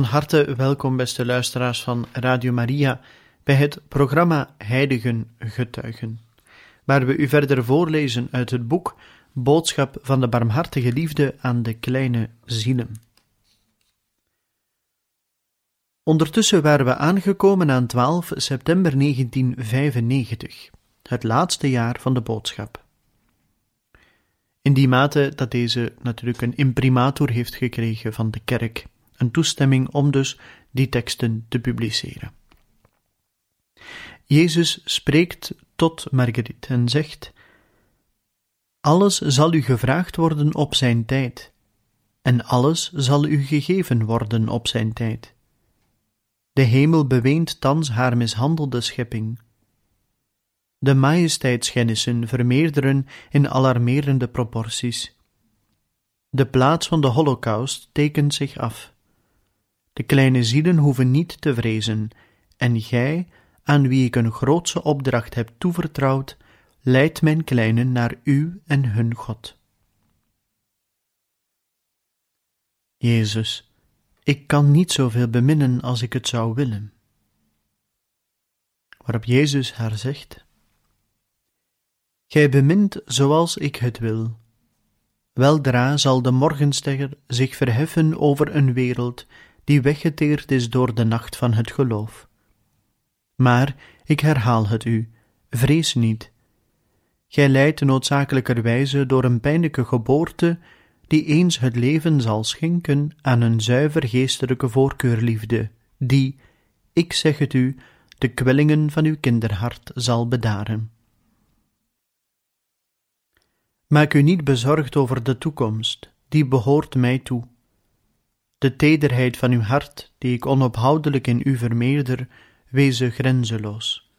Van harte welkom, beste luisteraars van Radio Maria, bij het programma Heiligen Getuigen, waar we u verder voorlezen uit het boek Boodschap van de Barmhartige Liefde aan de Kleine Zielen. Ondertussen waren we aangekomen aan 12 september 1995, het laatste jaar van de boodschap. In die mate dat deze natuurlijk een imprimatur heeft gekregen van de kerk een toestemming om dus die teksten te publiceren. Jezus spreekt tot Marguerite en zegt: Alles zal u gevraagd worden op zijn tijd, en alles zal u gegeven worden op zijn tijd. De hemel beweent thans haar mishandelde schepping. De majesteitsgennissen vermeerderen in alarmerende proporties. De plaats van de Holocaust tekent zich af. De kleine zielen hoeven niet te vrezen, en gij, aan wie ik een grootse opdracht heb toevertrouwd, leidt mijn kleinen naar u en hun God. Jezus, ik kan niet zoveel beminnen als ik het zou willen. Waarop Jezus haar zegt: Gij bemint zoals ik het wil. Weldra zal de morgenster zich verheffen over een wereld die weggeteerd is door de nacht van het geloof. Maar, ik herhaal het u, vrees niet. Gij leidt noodzakelijkerwijze door een pijnlijke geboorte, die eens het leven zal schenken aan een zuiver geestelijke voorkeurliefde, die, ik zeg het u, de kwellingen van uw kinderhart zal bedaren. Maak u niet bezorgd over de toekomst, die behoort mij toe. De tederheid van uw hart, die ik onophoudelijk in u vermeerder, wezen grenzeloos.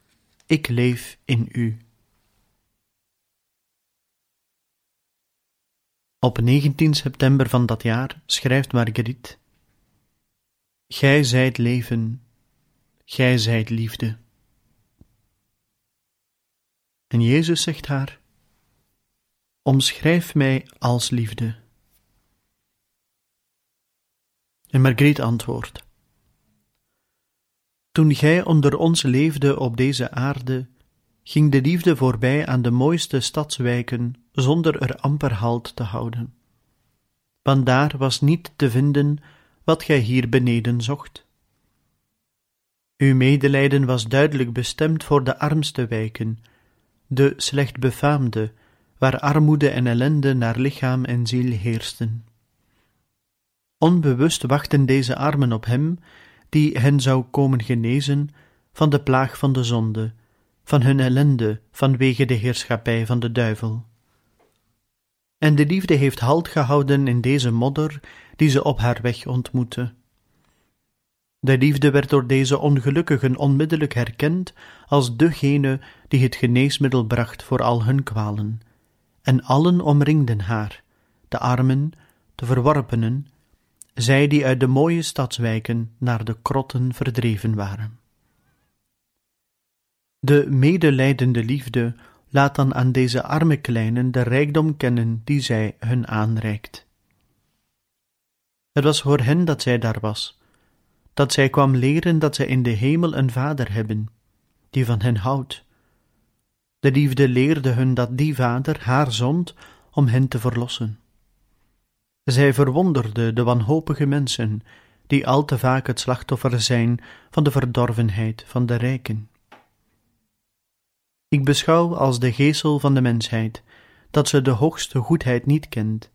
Ik leef in u. Op 19 september van dat jaar schrijft Marguerite: Gij zijt leven, gij zijt liefde. En Jezus zegt haar: Omschrijf mij als liefde. En Margriet antwoordt: Toen gij onder ons leefde op deze aarde, ging de liefde voorbij aan de mooiste stadswijken zonder er amper halt te houden. Want daar was niet te vinden wat gij hier beneden zocht. Uw medelijden was duidelijk bestemd voor de armste wijken, de slecht befaamde, waar armoede en ellende naar lichaam en ziel heersten. Onbewust wachten deze armen op Hem, die hen zou komen genezen van de plaag van de zonde, van hun ellende vanwege de heerschappij van de duivel. En de liefde heeft halt gehouden in deze modder die ze op haar weg ontmoette. De liefde werd door deze ongelukkigen onmiddellijk herkend als degene die het geneesmiddel bracht voor al hun kwalen, en allen omringden haar, de armen, de verworpenen, zij die uit de mooie stadswijken naar de krotten verdreven waren. De medelijdende liefde laat dan aan deze arme kleinen de rijkdom kennen die zij hun aanreikt. Het was voor hen dat zij daar was, dat zij kwam leren dat zij in de hemel een vader hebben, die van hen houdt. De liefde leerde hun dat die vader haar zond om hen te verlossen. Zij verwonderde de wanhopige mensen, die al te vaak het slachtoffer zijn van de verdorvenheid van de rijken. Ik beschouw als de geesel van de mensheid dat ze de hoogste goedheid niet kent,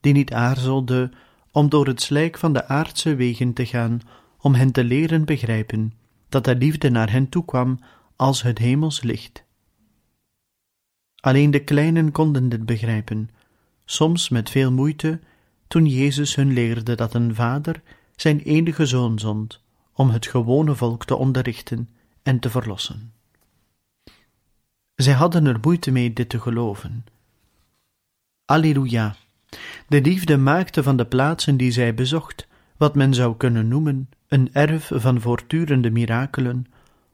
die niet aarzelde om door het slijk van de aardse wegen te gaan, om hen te leren begrijpen dat de liefde naar hen toekwam als het hemels licht. Alleen de kleinen konden dit begrijpen, soms met veel moeite, toen Jezus hun leerde dat een vader zijn enige zoon zond om het gewone volk te onderrichten en te verlossen. Zij hadden er moeite mee dit te geloven. Alleluia! De liefde maakte van de plaatsen die zij bezocht, wat men zou kunnen noemen een erf van voortdurende mirakelen,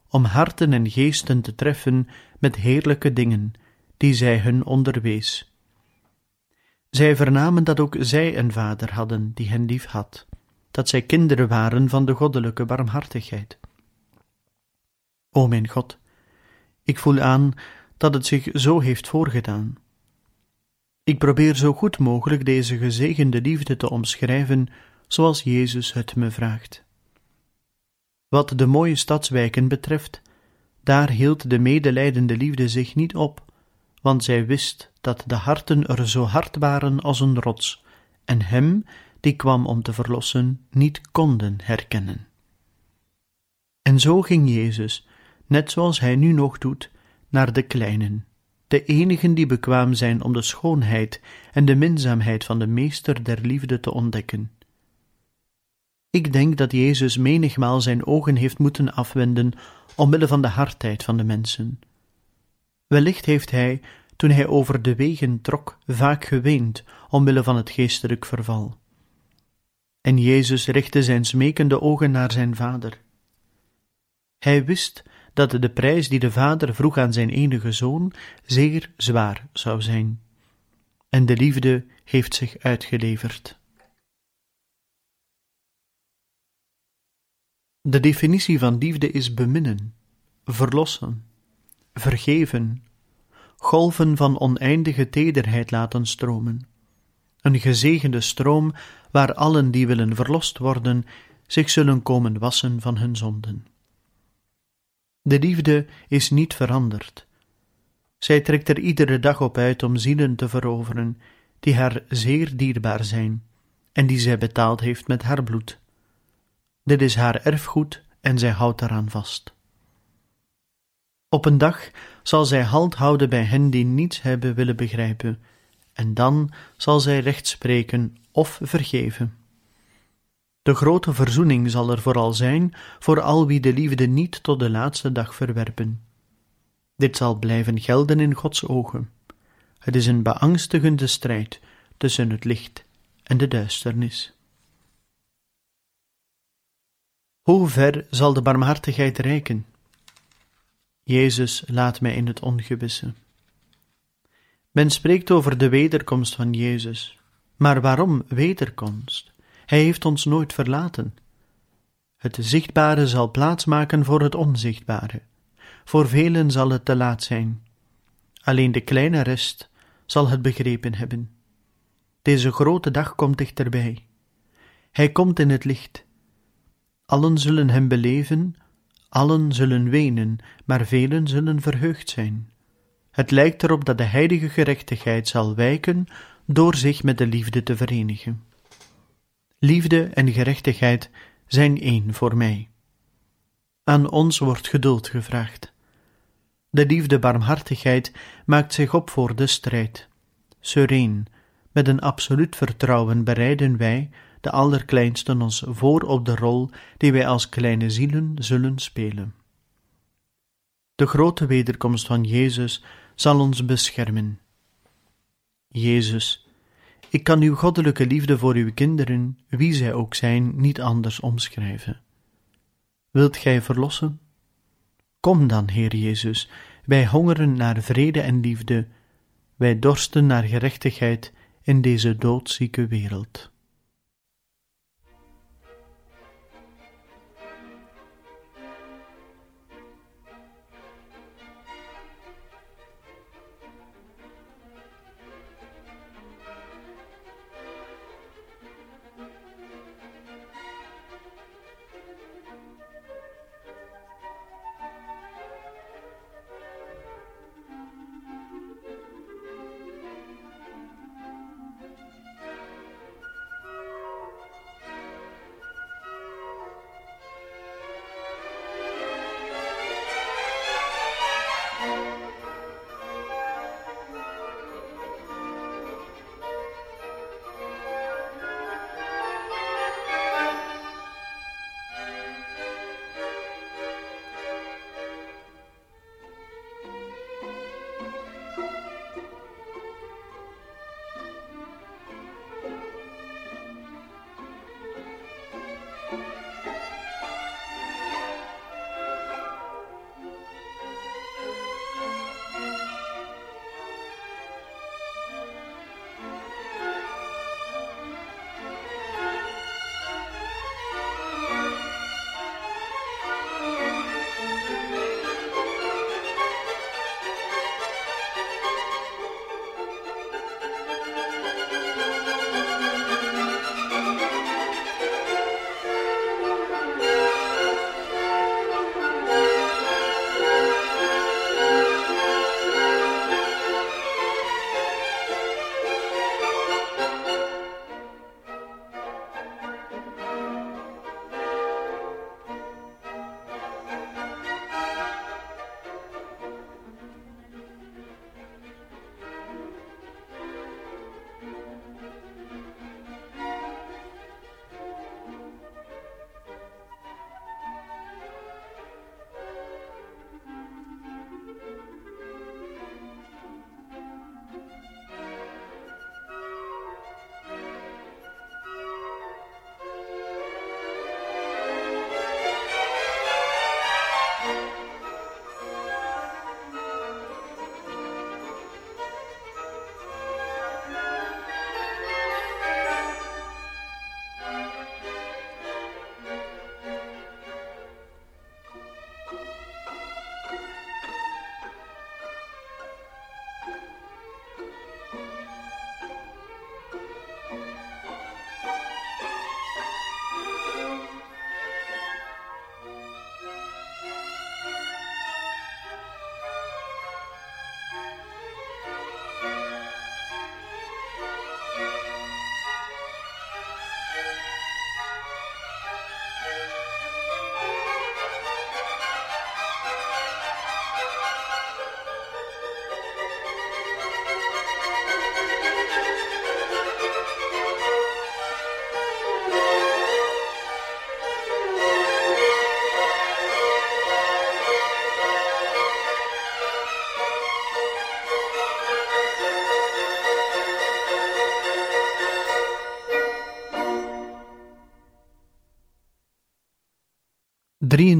om harten en geesten te treffen met heerlijke dingen, die zij hun onderwees. Zij vernamen dat ook zij een vader hadden die hen lief had, dat zij kinderen waren van de goddelijke barmhartigheid. O mijn God, ik voel aan dat het zich zo heeft voorgedaan. Ik probeer zo goed mogelijk deze gezegende liefde te omschrijven zoals Jezus het me vraagt. Wat de mooie stadswijken betreft, daar hield de medelijdende liefde zich niet op, want zij wist dat de harten er zo hard waren als een rots, en hem, die kwam om te verlossen, niet konden herkennen. En zo ging Jezus, net zoals hij nu nog doet, naar de kleinen, de enigen die bekwaam zijn om de schoonheid en de minzaamheid van de Meester der liefde te ontdekken. Ik denk dat Jezus menigmaal zijn ogen heeft moeten afwenden omwille van de hardheid van de mensen. Wellicht heeft hij, toen hij over de wegen trok, vaak geweend omwille van het geestelijk verval. En Jezus richtte zijn smekende ogen naar zijn vader. Hij wist dat de prijs die de vader vroeg aan zijn enige zoon zeer zwaar zou zijn. En de liefde heeft zich uitgeleverd. De definitie van liefde is beminnen, verlossen, vergeven, golven van oneindige tederheid laten stromen. Een gezegende stroom waar allen die willen verlost worden zich zullen komen wassen van hun zonden. De liefde is niet veranderd. Zij trekt er iedere dag op uit om zielen te veroveren, die haar zeer dierbaar zijn, en die zij betaald heeft met haar bloed. Dit is haar erfgoed en zij houdt daaraan vast. Op een dag zal zij halt houden bij hen die niets hebben willen begrijpen, en dan zal zij recht spreken of vergeven. De grote verzoening zal er vooral zijn voor al wie de liefde niet tot de laatste dag verwerpen. Dit zal blijven gelden in Gods ogen. Het is een beangstigende strijd tussen het licht en de duisternis. Hoe ver zal de barmhartigheid reiken? Jezus laat mij in het ongewisse. Men spreekt over de wederkomst van Jezus, maar waarom wederkomst? Hij heeft ons nooit verlaten. Het zichtbare zal plaatsmaken voor het onzichtbare. Voor velen zal het te laat zijn. Alleen de kleine rest zal het begrepen hebben. Deze grote dag komt dichterbij. Hij komt in het licht. Allen zullen hem beleven, allen zullen wenen, maar velen zullen verheugd zijn. Het lijkt erop dat de heilige gerechtigheid zal wijken door zich met de liefde te verenigen. Liefde en gerechtigheid zijn één voor mij. Aan ons wordt geduld gevraagd. De liefde barmhartigheid maakt zich op voor de strijd. Sereen, met een absoluut vertrouwen bereiden wij, de allerkleinsten, ons voor op de rol die wij als kleine zielen zullen spelen. De grote wederkomst van Jezus zal ons beschermen. Jezus, ik kan uw goddelijke liefde voor uw kinderen, wie zij ook zijn, niet anders omschrijven. Wilt gij verlossen? Kom dan, Heer Jezus, wij hongeren naar vrede en liefde, wij dorsten naar gerechtigheid in deze doodzieke wereld.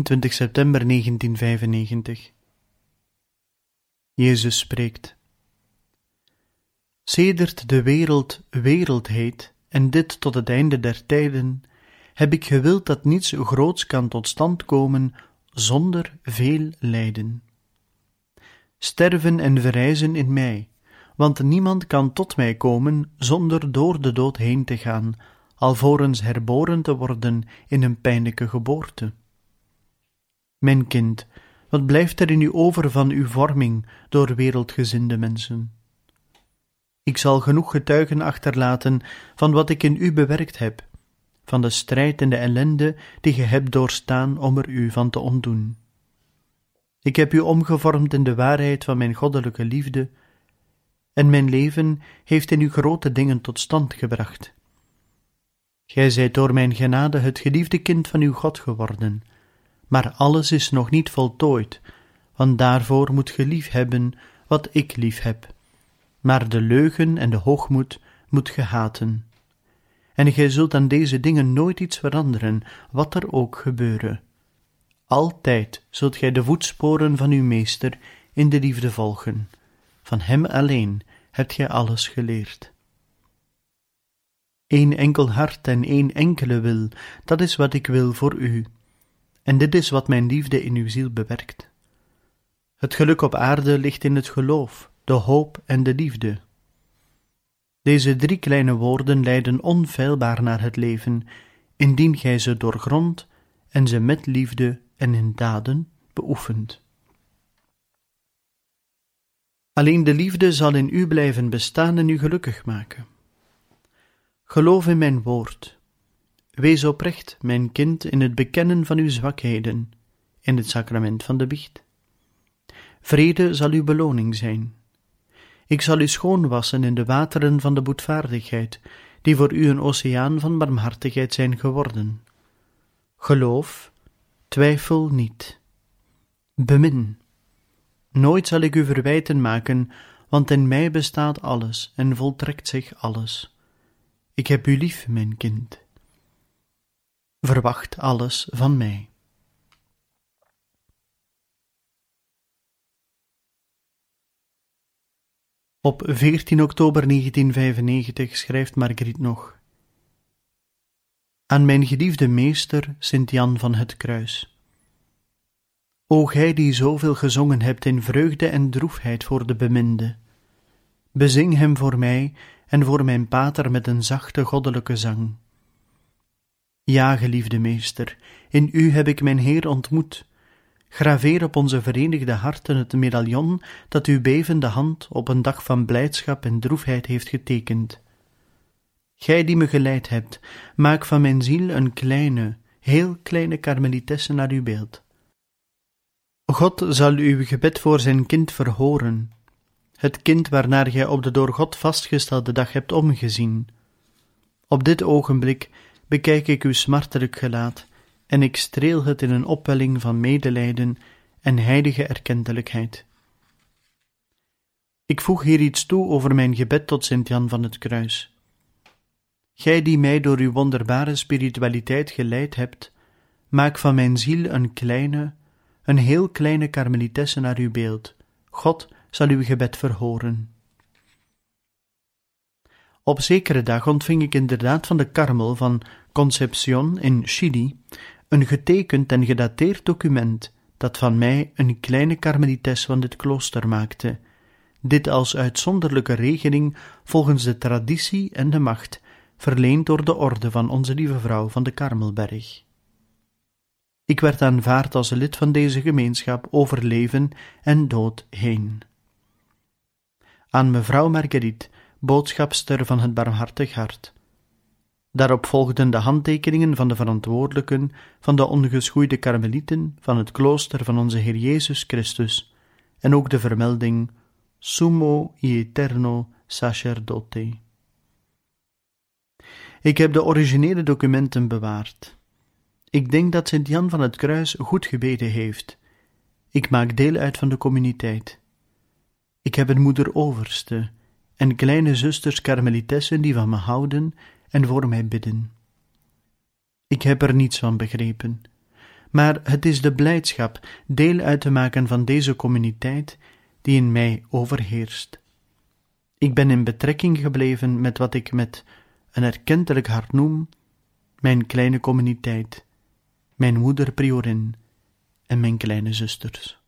23 september 1995 Jezus spreekt Sedert de wereld wereld heet, en dit tot het einde der tijden, heb ik gewild dat niets groots kan tot stand komen zonder veel lijden. Sterven en verrijzen in mij, want niemand kan tot mij komen zonder door de dood heen te gaan, alvorens herboren te worden in een pijnlijke geboorte. Mijn kind, wat blijft er in u over van uw vorming door wereldgezinde mensen? Ik zal genoeg getuigen achterlaten van wat ik in u bewerkt heb, van de strijd en de ellende die ge hebt doorstaan om er u van te ontdoen. Ik heb u omgevormd in de waarheid van mijn goddelijke liefde, en mijn leven heeft in u grote dingen tot stand gebracht. Gij zijt door mijn genade het geliefde kind van uw God geworden, maar alles is nog niet voltooid, want daarvoor moet ge lief hebben wat ik lief heb. Maar de leugen en de hoogmoed moet ge haten. En gij zult aan deze dingen nooit iets veranderen, wat er ook gebeure. Altijd zult gij de voetsporen van uw meester in de liefde volgen. Van hem alleen hebt gij alles geleerd. Eén enkel hart en één enkele wil, dat is wat ik wil voor u. En dit is wat mijn liefde in uw ziel bewerkt. Het geluk op aarde ligt in het geloof, de hoop en de liefde. Deze drie kleine woorden leiden onfeilbaar naar het leven, indien gij ze doorgrond en ze met liefde en in daden beoefent. Alleen de liefde zal in u blijven bestaan en u gelukkig maken. Geloof in mijn woord. Wees oprecht, mijn kind, in het bekennen van uw zwakheden, in het sacrament van de biecht. Vrede zal uw beloning zijn. Ik zal u schoonwassen in de wateren van de boetvaardigheid, die voor u een oceaan van barmhartigheid zijn geworden. Geloof, twijfel niet. Bemin. Nooit zal ik u verwijten maken, want in mij bestaat alles en voltrekt zich alles. Ik heb u lief, mijn kind. Verwacht alles van mij. Op 14 oktober 1995 schrijft Margriet nog: Aan mijn geliefde meester, Sint Jan van het Kruis. O gij die zoveel gezongen hebt in vreugde en droefheid voor de beminde, bezing hem voor mij en voor mijn pater met een zachte goddelijke zang. Ja, geliefde meester, in u heb ik mijn Heer ontmoet. Graveer op onze verenigde harten het medaillon dat uw bevende hand op een dag van blijdschap en droefheid heeft getekend. Gij die me geleid hebt, maak van mijn ziel een kleine, heel kleine karmelitesse naar uw beeld. God zal uw gebed voor zijn kind verhoren, het kind waarnaar gij op de door God vastgestelde dag hebt omgezien. Op dit ogenblik bekijk ik uw smartelijk gelaat, en ik streel het in een opwelling van medelijden en heilige erkentelijkheid. Ik voeg hier iets toe over mijn gebed tot Sint Jan van het Kruis. Gij die mij door uw wonderbare spiritualiteit geleid hebt, maak van mijn ziel een kleine, een heel kleine karmelitesse naar uw beeld. God zal uw gebed verhoren. Op zekere dag ontving ik inderdaad van de Karmel van Concepcion in Chili een getekend en gedateerd document dat van mij een kleine karmelites van dit klooster maakte, dit als uitzonderlijke regeling volgens de traditie en de macht verleend door de orde van onze lieve vrouw van de Karmelberg. Ik werd aanvaard als lid van deze gemeenschap over leven en dood heen. Aan mevrouw Marguerite, boodschapster van het barmhartig hart. Daarop volgden de handtekeningen van de verantwoordelijken van de ongeschoeide karmelieten van het klooster van onze Heer Jezus Christus en ook de vermelding Sumo Eterno Sacerdote. Ik heb de originele documenten bewaard. Ik denk dat Sint Jan van het Kruis goed gebeden heeft. Ik maak deel uit van de communiteit. Ik heb een moeder overste en kleine zusters karmelitessen die van me houden en voor mij bidden. Ik heb er niets van begrepen, maar het is de blijdschap deel uit te maken van deze communiteit die in mij overheerst. Ik ben in betrekking gebleven met wat ik met een erkentelijk hart noem mijn kleine communiteit, mijn moeder priorin en mijn kleine zusters.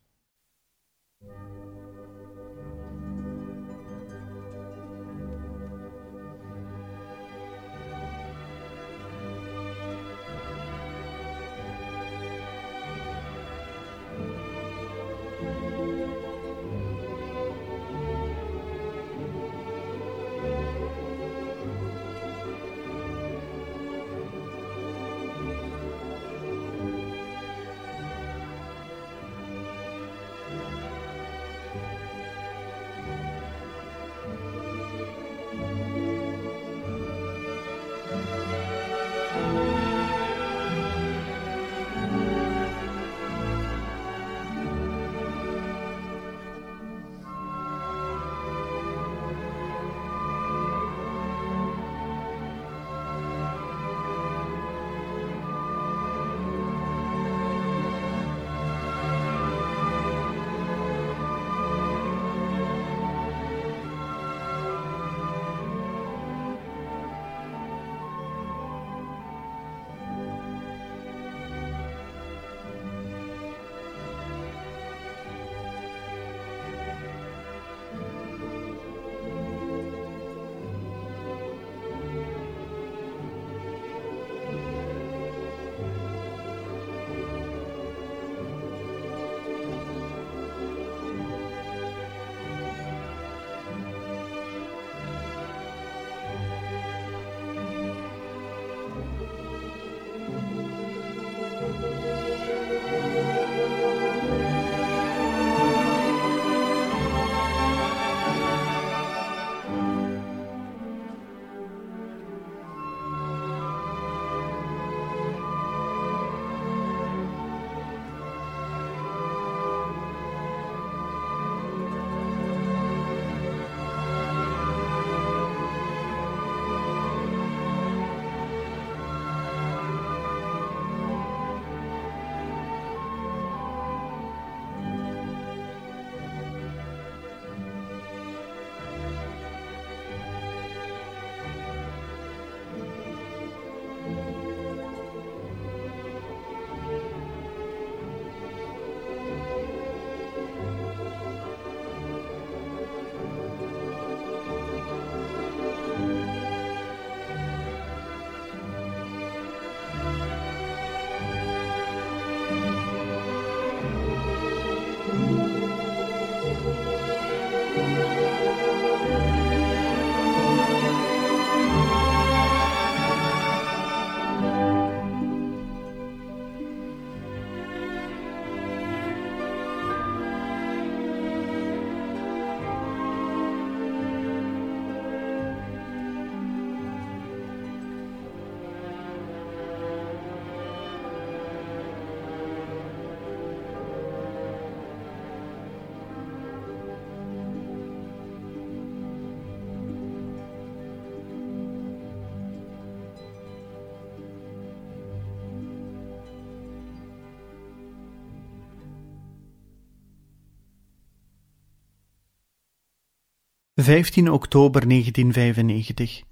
15 oktober 1995.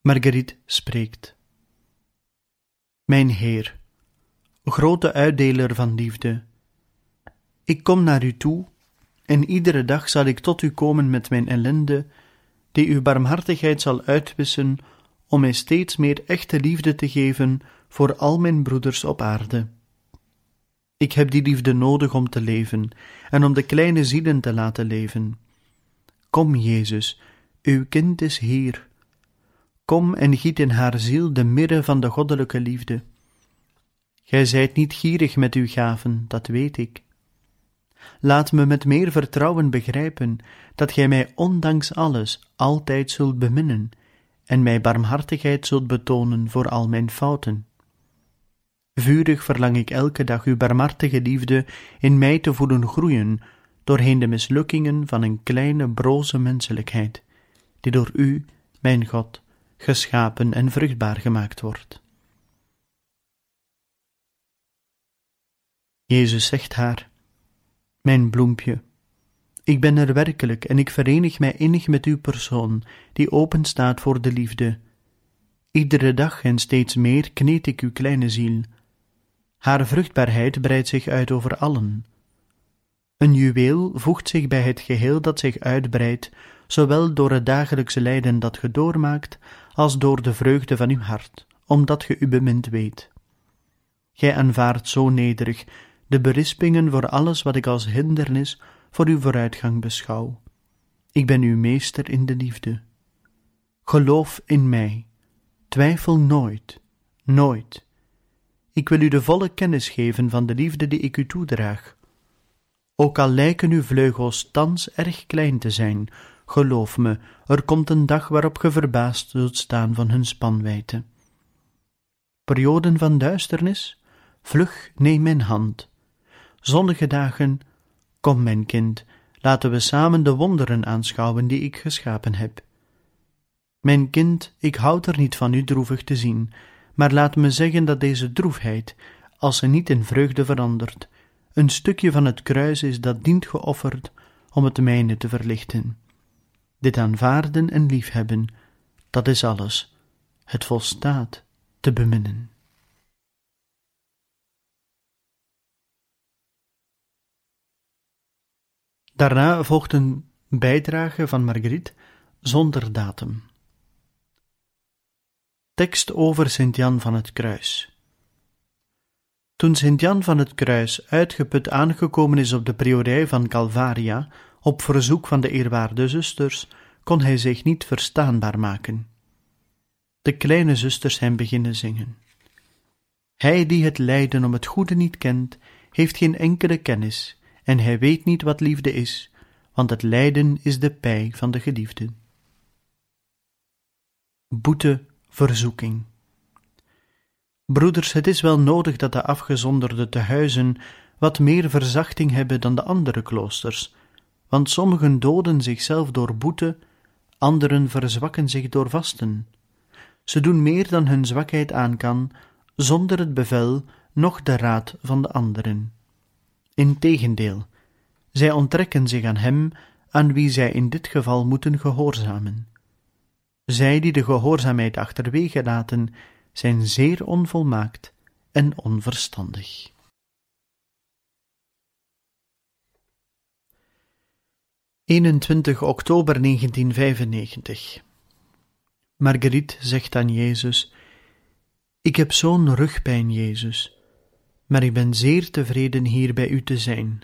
Marguerite spreekt. Mijn Heer, grote uitdeler van liefde, ik kom naar u toe en iedere dag zal ik tot u komen met mijn ellende, die uw barmhartigheid zal uitwissen om mij steeds meer echte liefde te geven voor al mijn broeders op aarde. Ik heb die liefde nodig om te leven en om de kleine zielen te laten leven Kom, Jezus, uw kind is hier. Kom en giet in haar ziel de mirre van de goddelijke liefde. Gij zijt niet gierig met uw gaven, dat weet ik. Laat me met meer vertrouwen begrijpen dat gij mij ondanks alles altijd zult beminnen en mij barmhartigheid zult betonen voor al mijn fouten. Vurig verlang ik elke dag uw barmhartige liefde in mij te voelen groeien, doorheen de mislukkingen van een kleine broze menselijkheid, die door u, mijn God, geschapen en vruchtbaar gemaakt wordt. Jezus zegt haar: Mijn bloempje, ik ben er werkelijk en ik verenig mij innig met uw persoon, die open staat voor de liefde. Iedere dag en steeds meer kneed ik uw kleine ziel. Haar vruchtbaarheid breidt zich uit over allen. Een juweel voegt zich bij het geheel dat zich uitbreidt, zowel door het dagelijkse lijden dat ge doormaakt, als door de vreugde van uw hart, omdat ge u bemind weet. Gij aanvaardt zo nederig de berispingen voor alles wat ik als hindernis voor uw vooruitgang beschouw. Ik ben uw meester in de liefde. Geloof in mij. Twijfel nooit, nooit. Ik wil u de volle kennis geven van de liefde die ik u toedraag. Ook al lijken uw vleugels thans erg klein te zijn, geloof me, er komt een dag waarop ge verbaasd zult staan van hun spanwijte. Perioden van duisternis? Vlug neem mijn hand. Zonnige dagen, kom mijn kind, laten we samen de wonderen aanschouwen die ik geschapen heb. Mijn kind, ik houd er niet van u droevig te zien, maar laat me zeggen dat deze droefheid, als ze niet in vreugde verandert, een stukje van het kruis is dat dient geofferd om het mijne te verlichten. Dit aanvaarden en liefhebben, dat is alles. Het volstaat te beminnen. Daarna volgt een bijdrage van Marguerite zonder datum. Tekst over Sint-Jan van het Kruis. Toen Sint-Jan van het Kruis uitgeput aangekomen is op de priorij van Calvaria, op verzoek van de eerwaarde zusters, kon hij zich niet verstaanbaar maken. De kleine zusters hem beginnen zingen. Hij die het lijden om het goede niet kent, heeft geen enkele kennis, en hij weet niet wat liefde is, want het lijden is de pij van de geliefde. Boete, verzoeking. Broeders, het is wel nodig dat de afgezonderde tehuizen wat meer verzachting hebben dan de andere kloosters, want sommigen doden zichzelf door boete, anderen verzwakken zich door vasten. Ze doen meer dan hun zwakheid aan kan, zonder het bevel noch de raad van de anderen. Integendeel, zij onttrekken zich aan hem aan wie zij in dit geval moeten gehoorzamen. Zij die de gehoorzaamheid achterwege laten, zijn zeer onvolmaakt en onverstandig. ...21 oktober 1995 Marguerite zegt aan Jezus... Ik heb zo'n rugpijn, Jezus, maar ik ben zeer tevreden hier bij u te zijn.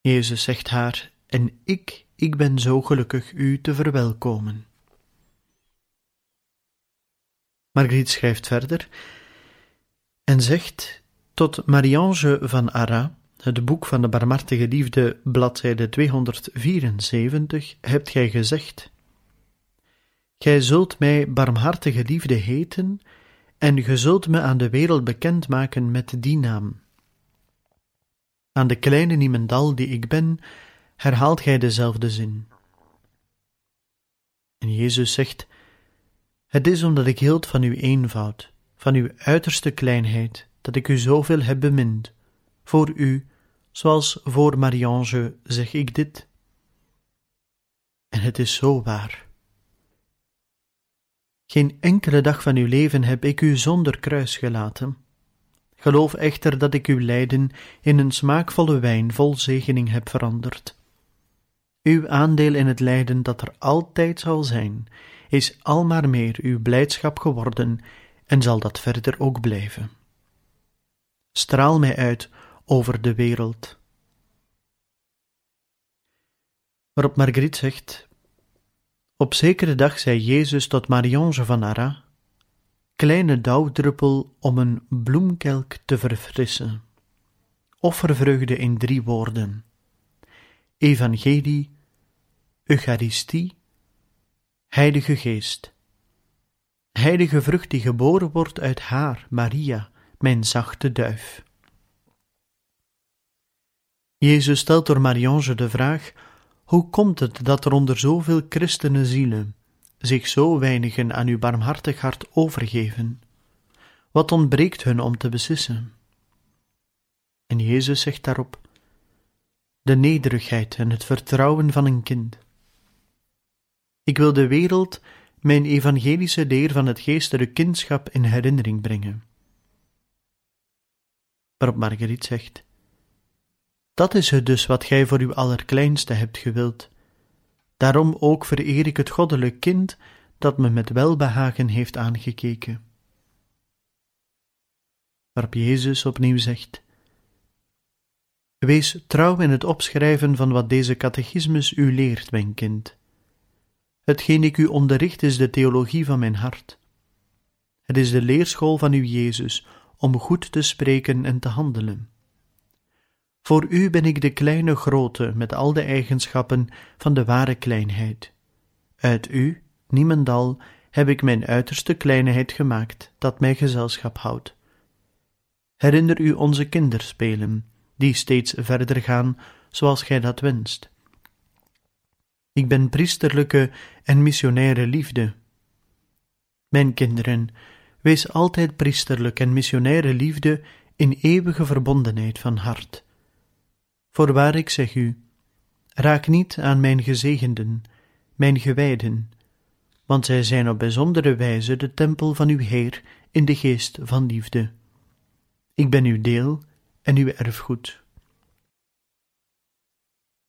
Jezus zegt haar, en ik, ik ben zo gelukkig u te verwelkomen. Marguerite schrijft verder en zegt tot Marie-Ange van Arras, het boek van de barmhartige liefde, bladzijde 274, hebt gij gezegd: Gij zult mij barmhartige liefde heten, en ge zult me aan de wereld bekend maken met die naam. Aan de kleine niemendal die ik ben, herhaalt gij dezelfde zin. En Jezus zegt: Het is omdat ik hield van uw eenvoud, van uw uiterste kleinheid, dat ik u zoveel heb bemind. Voor u, zoals voor Marie-Ange, zeg ik dit. En het is zo waar. Geen enkele dag van uw leven heb ik u zonder kruis gelaten. Geloof echter dat ik uw lijden in een smaakvolle wijn vol zegening heb veranderd. Uw aandeel in het lijden dat er altijd zal zijn, is al maar meer uw blijdschap geworden en zal dat verder ook blijven. Straal mij uit over de wereld. Waarop Marguerite zegt: Op zekere dag zei Jezus tot Marie-Ange van Arras: kleine dauwdruppel om een bloemkelk te verfrissen. Offervreugde in drie woorden: Evangelie, Eucharistie, Heilige Geest. Heilige vrucht die geboren wordt uit haar, Maria, mijn zachte duif. Jezus stelt door Mariange de vraag: hoe komt het dat er onder zoveel christenen zielen zich zo weinigen aan uw barmhartig hart overgeven? Wat ontbreekt hun om te beslissen? En Jezus zegt daarop: De nederigheid en het vertrouwen van een kind. Ik wil de wereld mijn evangelische leer van het geestelijke kindschap in herinnering brengen. Waarop Marguerite zegt: Dat is het dus wat gij voor uw allerkleinste hebt gewild. Daarom ook vereer ik het goddelijk kind dat me met welbehagen heeft aangekeken. Waarop Jezus opnieuw zegt: Wees trouw in het opschrijven van wat deze catechismus u leert, mijn kind. Hetgeen ik u onderricht is de theologie van mijn hart. Het is de leerschool van uw Jezus om goed te spreken en te handelen. Voor u ben ik de kleine grote met al de eigenschappen van de ware kleinheid. Uit u, niemendal, heb ik mijn uiterste kleinheid gemaakt, dat mij gezelschap houdt. Herinner u onze kinderspelen, die steeds verder gaan zoals gij dat wenst. Ik ben priesterlijke en missionaire liefde. Mijn kinderen, wees altijd priesterlijk en missionaire liefde in eeuwige verbondenheid van hart. Voorwaar ik zeg u, raak niet aan mijn gezegenden, mijn gewijden, want zij zijn op bijzondere wijze de tempel van uw Heer in de geest van liefde. Ik ben uw deel en uw erfgoed.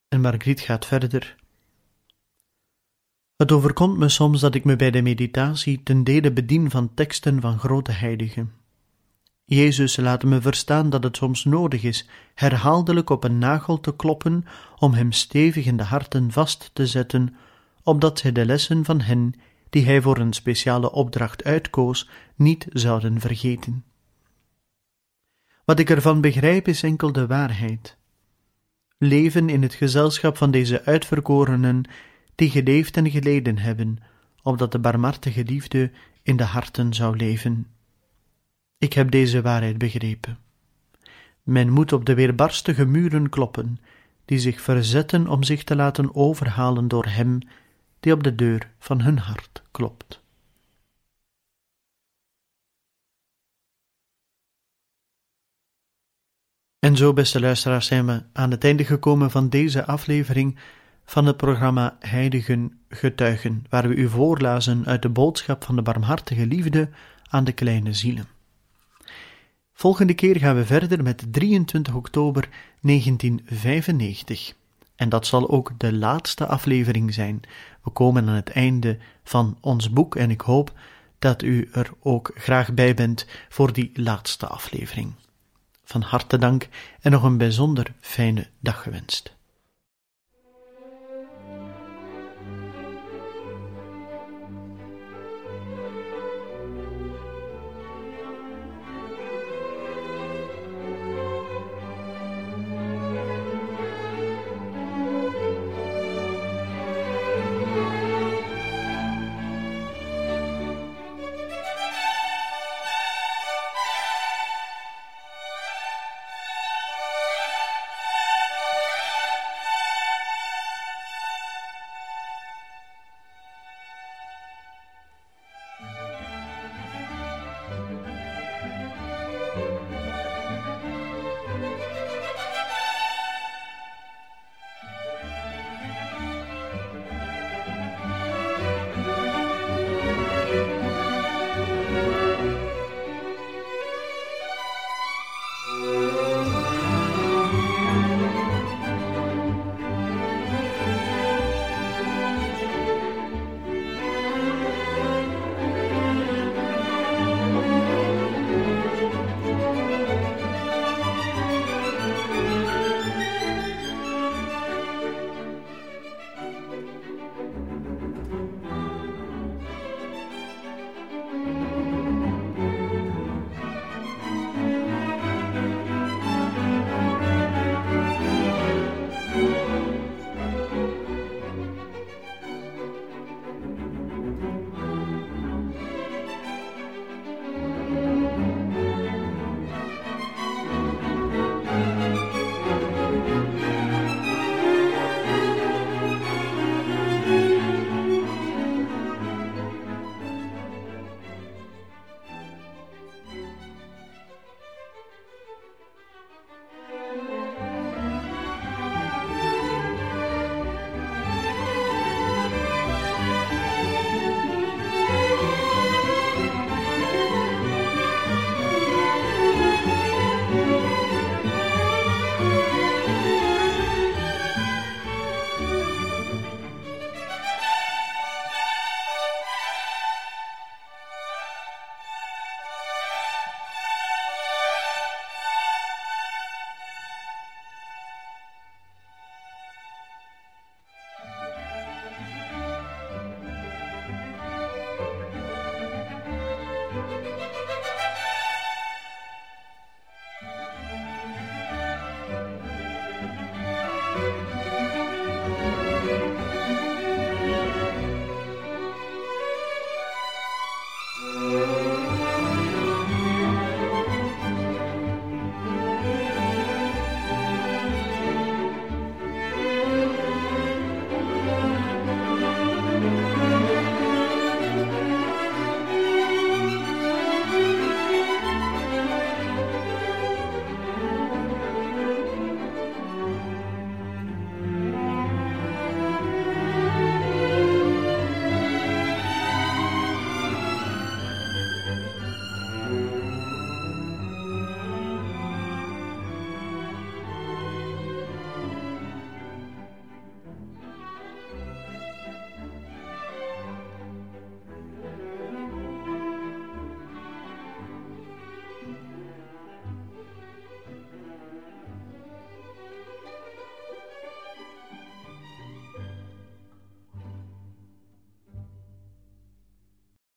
En Margriet gaat verder. Het overkomt me soms dat ik me bij de meditatie ten dele bedien van teksten van grote heiligen. Jezus laat me verstaan dat het soms nodig is herhaaldelijk op een nagel te kloppen om hem stevig in de harten vast te zetten, opdat zij de lessen van hen, die hij voor een speciale opdracht uitkoos, niet zouden vergeten. Wat ik ervan begrijp is enkel de waarheid. Leven in het gezelschap van deze uitverkorenen die geleefd en geleden hebben, opdat de barmhartige liefde in de harten zou leven. Ik heb deze waarheid begrepen. Men moet op de weerbarstige muren kloppen, die zich verzetten om zich te laten overhalen door Hem die op de deur van hun hart klopt. En zo, beste luisteraars, zijn we aan het einde gekomen van deze aflevering van het programma Heiligen Getuigen, waar we u voorlazen uit de boodschap van de barmhartige liefde aan de kleine zielen. Volgende keer gaan we verder met 23 oktober 1995. En dat zal ook de laatste aflevering zijn. We komen aan het einde van ons boek en ik hoop dat u er ook graag bij bent voor die laatste aflevering. Van harte dank en nog een bijzonder fijne dag gewenst.